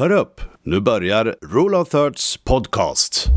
Hör upp, nu börjar Rule of Thirds podcast.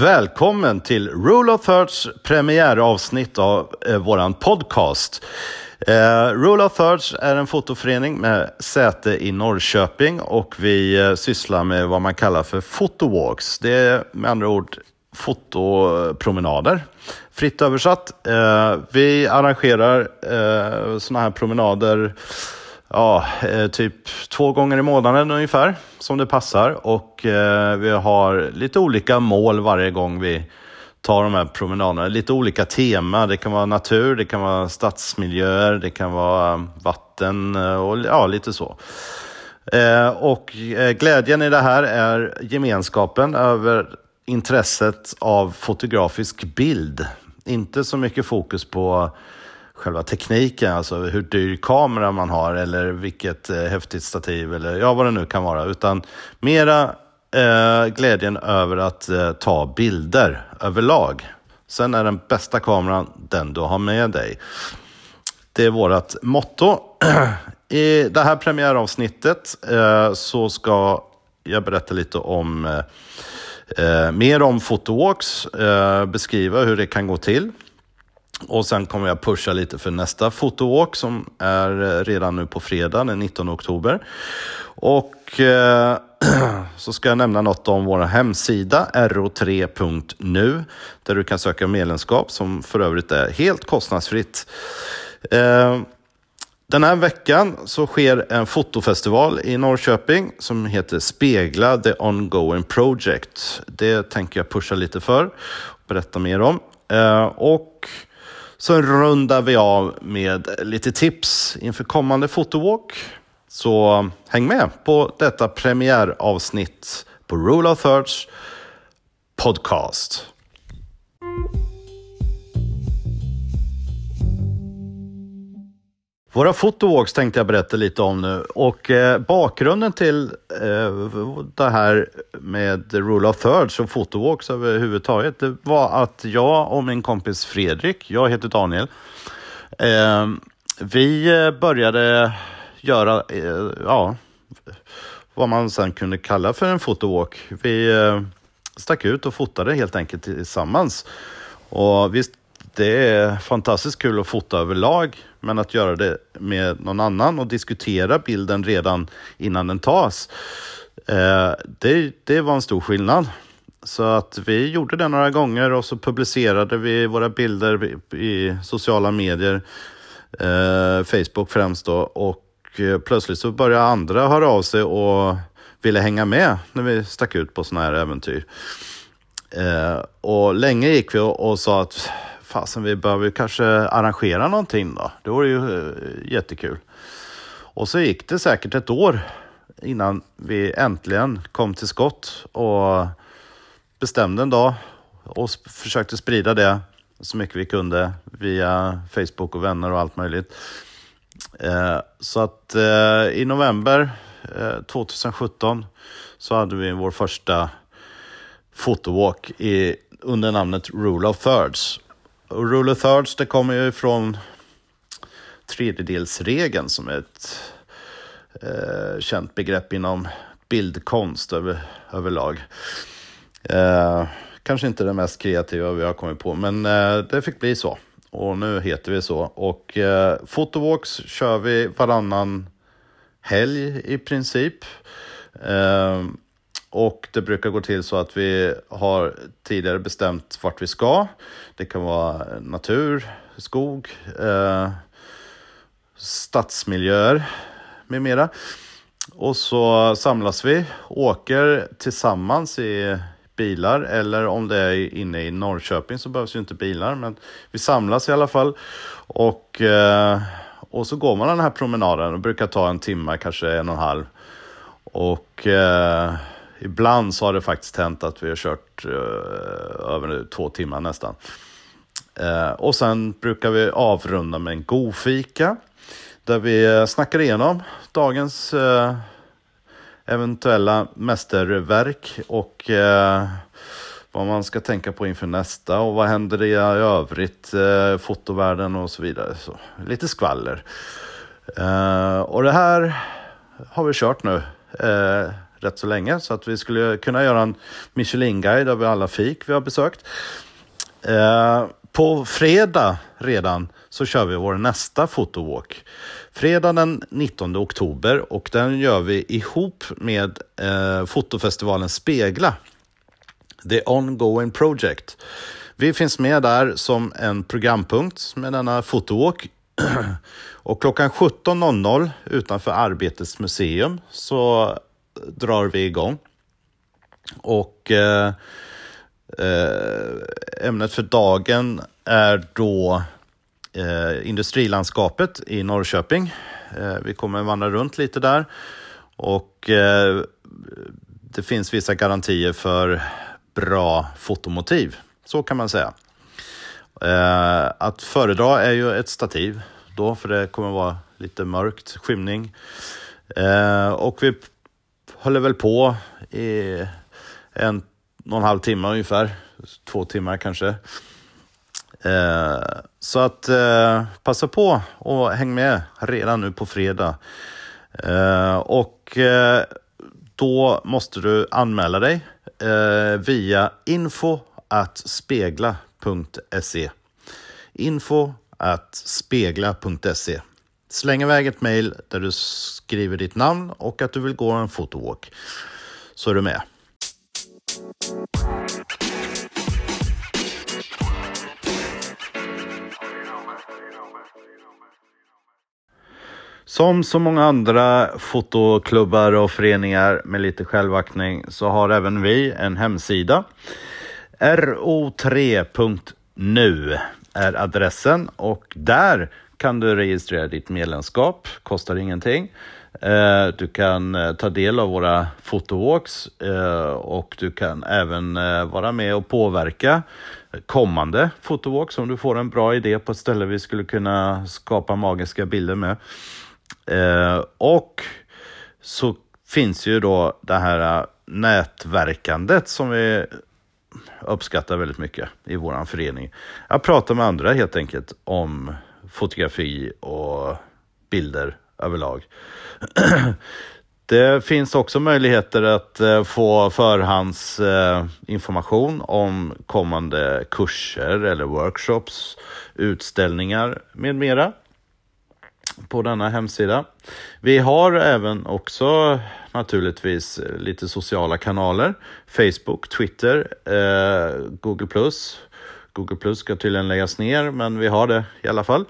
Välkommen till Rule of Thirds premiäravsnitt av eh, våran podcast. Eh, Rule of Thirds är en fotoförening med säte i Norrköping och vi eh, sysslar med vad man kallar för fotowalks. Det är med andra ord fotopromenader. Fritt översatt. Eh, vi arrangerar eh, sådana här promenader ja, eh, typ två gånger i månaden ungefär som det passar. Och eh, vi har lite olika mål varje gång vi tar de här promenaderna. Lite olika tema. Det kan vara natur, det kan vara stadsmiljöer, det kan vara eh, vatten eh, och ja, lite så. Eh, och glädjen i det här är gemenskapen över intresset av fotografisk bild. Inte så mycket fokus på själva tekniken, alltså hur dyr kamera man har eller vilket eh, häftigt stativ eller ja, vad det nu kan vara, utan mera eh, glädjen över att eh, ta bilder överlag. Sen är den bästa kameran den du har med dig. Det är vårt motto. I det här premiäravsnittet eh, så ska jag berätta lite om eh, eh mer om fotowalks, eh, beskriva hur det kan gå till. Och sen kommer jag pusha lite för nästa fotowalk som är eh, redan nu på fredag den 19 oktober. Och eh, så ska jag nämna något om vår hemsida ro3.nu där du kan söka medlemskap som för övrigt är helt kostnadsfritt. Eh, den här veckan så sker en fotofestival i Norrköping som heter Spegla the ongoing project. Det tänker jag pusha lite för och berätta mer om. Eh, och så rundar vi av med lite tips inför kommande fotowalk. Så häng med på detta premiäravsnitt på Rule of Thirds podcast. Våra fotowalks tänkte jag berätta lite om nu och eh, bakgrunden till eh, det här med Rule of Thirds och fotowalks överhuvudtaget det var att jag och min kompis Fredrik, jag heter Daniel, eh, vi började göra, eh, ja, vad man sen kunde kalla för en fotowalk. Vi eh, stack ut och fotade helt enkelt tillsammans. Och vi det är fantastiskt kul att fota överlag, men att göra det med någon annan och diskutera bilden redan innan den tas, eh, det, det var en stor skillnad. Så att vi gjorde det några gånger och så publicerade vi våra bilder i sociala medier, eh, Facebook främst då, och eh, plötsligt så började andra höra av sig och ville hänga med när vi stack ut på sådana här äventyr. Eh, och länge gick vi och, och sa att fasen vi behöver kanske arrangera någonting då. Det vore ju eh, jättekul. Och så gick det säkert ett år innan vi äntligen kom till skott och bestämde en dag och försökte sprida det så mycket vi kunde via Facebook och vänner och allt möjligt. Eh, så att eh, i november 2017 så hade vi vår första fotowalk i, under namnet Rule of Thirds. Och rule of thirds det kommer ju från tredjedelsregeln som är ett eh, känt begrepp inom bildkonst över, överlag. Eh, kanske inte det mest kreativa vi har kommit på, men eh, det fick bli så. Och nu heter vi så. Och eh, Photowalks kör vi varannan helg i princip. Eh, och det brukar gå till så att vi har tidigare bestämt vart vi ska. Det kan vara natur, skog, eh, stadsmiljöer med mera. Och så samlas vi, åker tillsammans i bilar eller om det är inne i Norrköping så behövs ju inte bilar. Men vi samlas i alla fall och, eh, och så går man den här promenaden. Det brukar ta en timme, kanske en och en halv. Och eh, ibland så har det faktiskt hänt att vi har kört eh, över två timmar nästan. Eh, och sen brukar vi avrunda med en god fika där vi eh, snackar igenom dagens eh, eventuella mästerverk och eh, vad man ska tänka på inför nästa och vad händer i övrigt, eh, fotovärlden och så vidare. Så, lite skvaller. Eh, och det här har vi kört nu eh, rätt så länge så att vi skulle kunna göra en Michelin-guide över alla fik vi har besökt. Eh, på fredag redan så kör vi vår nästa fotowalk. Fredag den 19 oktober och den gör vi ihop med eh, fotofestivalen Spegla. The Ongoing Project. Vi finns med där som en programpunkt med denna fotowalk. och klockan 17.00 utanför Arbetets museum så drar vi igång. Och eh, eh, ämnet för dagen är då eh, industrilandskapet i Norrköping. Eh, vi kommer vandra runt lite där och eh, det finns vissa garantier för bra fotomotiv. Så kan man säga. Eh, att föredra är ju ett stativ då, för det kommer vara lite mörkt, skymning. Eh, och vi håller väl på i en och en halv timme ungefär, två timmar kanske. Eh, så att eh, passa på och häng med redan nu på fredag. Eh, och eh, då måste du anmäla dig eh, via info att spegla.se. Info att spegla.se. Släng iväg ett mejl där du skriver ditt namn och att du vill gå en fotowalk. Så är du med. Som så många andra fotoklubbar och föreningar med lite självaktning så har även vi en hemsida. ro3.nu är adressen och där kan du registrera ditt medlemskap, kostar ingenting. Eh, du kan eh, ta del av våra fotowalks eh, och du kan även vara med och påverka kommande fotowalks om du får en bra idé på ett ställe vi skulle kunna skapa magiska bilder med. Och så finns ju då det här nätverkandet som vi uppskattar väldigt mycket i vår förening. Att prata med andra helt enkelt om fotografi och bilder överlag. Det finns också möjligheter att eh, få förhandsinformation eh, om kommande kurser eller workshops, utställningar med mera på denna hemsida. Vi har även också naturligtvis lite sociala kanaler. Facebook, Twitter, eh, Google+. Google Plus ska tydligen läggas ner, men vi har det i alla fall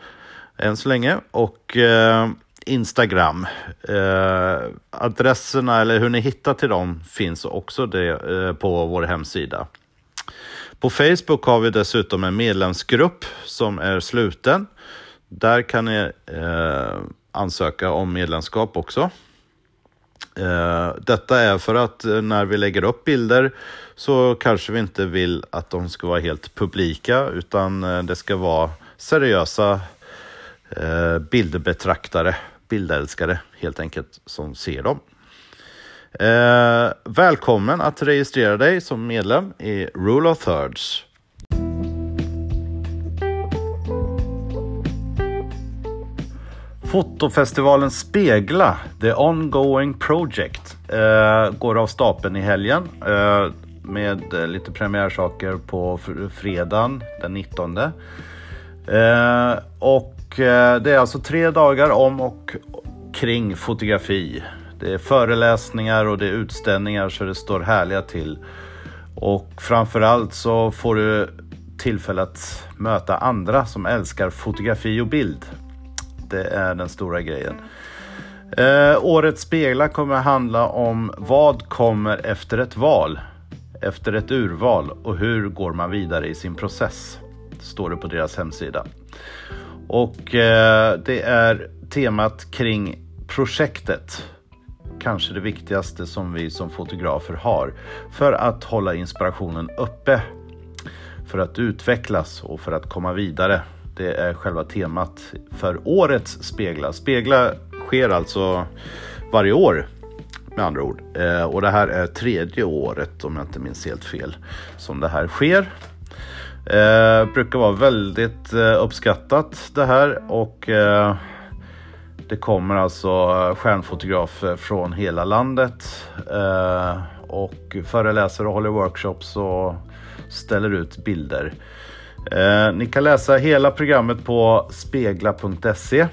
än så länge. Och eh, Instagram. Eh, adresserna eller hur ni hittar till dem finns också det, eh, på vår hemsida. På Facebook har vi dessutom en medlemsgrupp som är sluten. Där kan ni eh, ansöka om medlemskap också. Eh, detta är för att eh, när vi lägger upp bilder så kanske vi inte vill att de ska vara helt publika utan eh, det ska vara seriösa bildbetraktare bildälskare helt enkelt som ser dem. Välkommen att registrera dig som medlem i Rule of Thirds. Fotofestivalen Spegla, The Ongoing Project, eh, går av stapeln i helgen eh, med eh, lite premiärsaker på fredagen den 19. Eh, och eh, det är alltså tre dagar om och kring fotografi. Det är föreläsningar och det är utställningar så det står härliga till. Och framförallt så får du tillfälle att möta andra som älskar fotografi och bild. Det är den stora grejen. Eh, årets speglar kommer att handla om vad kommer efter ett val? efter ett urval och hur går man vidare i sin process? Står det på deras hemsida. Och eh, det är temat kring projektet. Kanske det viktigaste som vi som fotografer har för att hålla inspirationen uppe. För att utvecklas och för att komma vidare. Det är själva temat för årets Spegla. Spegla sker alltså varje år med andra ord. Eh, och det här är tredje året om jag inte minns helt fel som det här sker. Eh, brukar vara väldigt eh, uppskattat det här och eh, det kommer alltså stjärnfotografer från hela landet eh, och föreläser och håller workshops och ställer ut bilder. Eh, ni kan läsa hela programmet på spegla.se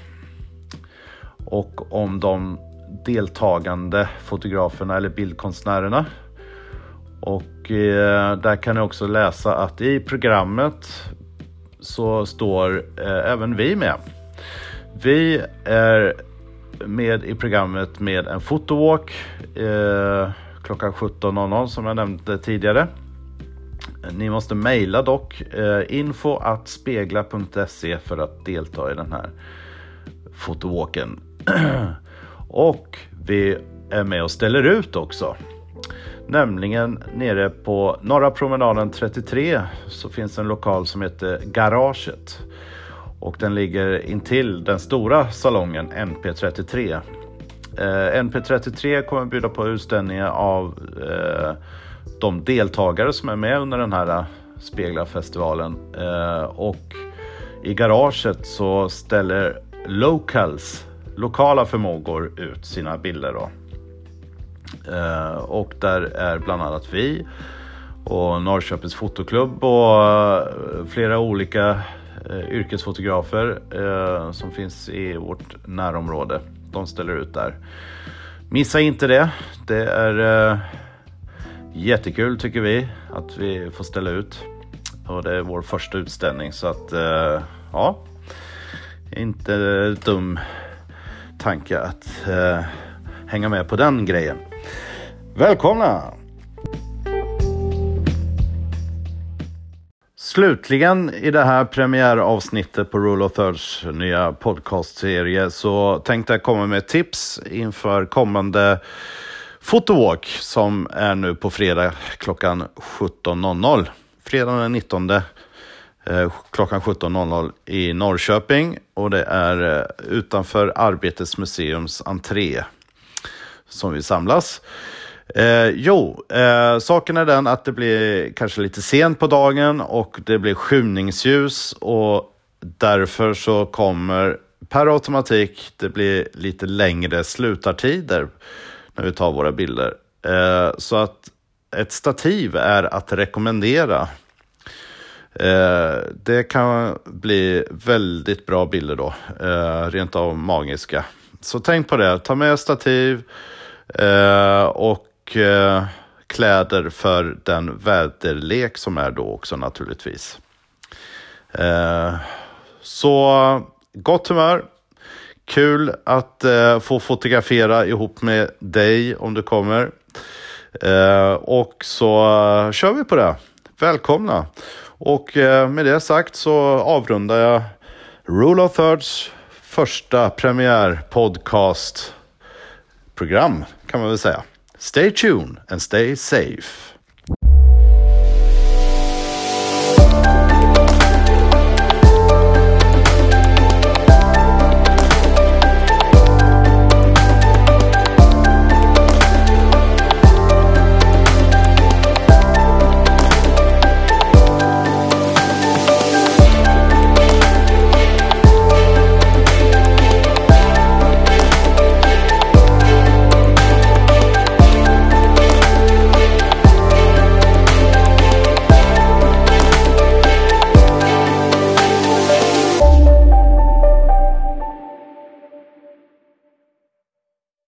och om de deltagande fotograferna eller bildkonstnärerna. Och eh, där kan ni också läsa att i programmet så står eh, även vi med. Vi är med i programmet med en fotowalk eh, klockan 17.00 som jag nämnde tidigare. Ni måste mejla dock eh, info att spegla.se för att delta i den här fotowalken. och vi är med och ställer ut också. Nämligen nere på Norra promenaden 33 så finns en lokal som heter Garaget. Och den ligger intill den stora salongen NP33. Eh, NP33 kommer bjuda på utställningar av eh, de deltagare som är med under den här äh, Speglarfestivalen. Eh, och i garaget så ställer Locals, lokala förmågor, ut sina bilder. Då. Eh, och där är bland annat vi och Norrköpings fotoklubb och eh, flera olika yrkesfotografer som finns i vårt närområde. De ställer ut där. Missa inte det. Det är jättekul tycker vi att vi får ställa ut. Och det är vår första utställning så att eh, ja, inte dum tanke att eh, hänga med på den grejen. Välkomna! Slutligen i det här premiäravsnittet på Rule of Thirds nya podcastserie så tänkte jag komma med tips inför kommande fotowalk som är nu på fredag klockan 17.00. Fredag den 19 eh, klockan 17.00 i Norrköping och det är eh, utanför Arbetets museums entré som vi samlas. Eh, jo, eh, saken är den att det blir kanske lite sent på dagen och det blir skymningsljus och därför så kommer per automatik det blir lite längre slutartider när vi tar våra bilder. Eh, så att ett stativ är att rekommendera. Eh, det kan bli väldigt bra bilder då, eh, rent av magiska. Så tänk på det, ta med stativ eh, och eh, kläder för den väderlek som är då också naturligtvis. Eh, så gott humör. Kul att eh, få fotografera ihop med dig om du kommer. Eh, och så eh, kör vi på det. Välkomna! Och eh, med det sagt så avrundar jag Rule of Thirds första premiär podcast program kan man väl säga. Stay tuned and stay safe.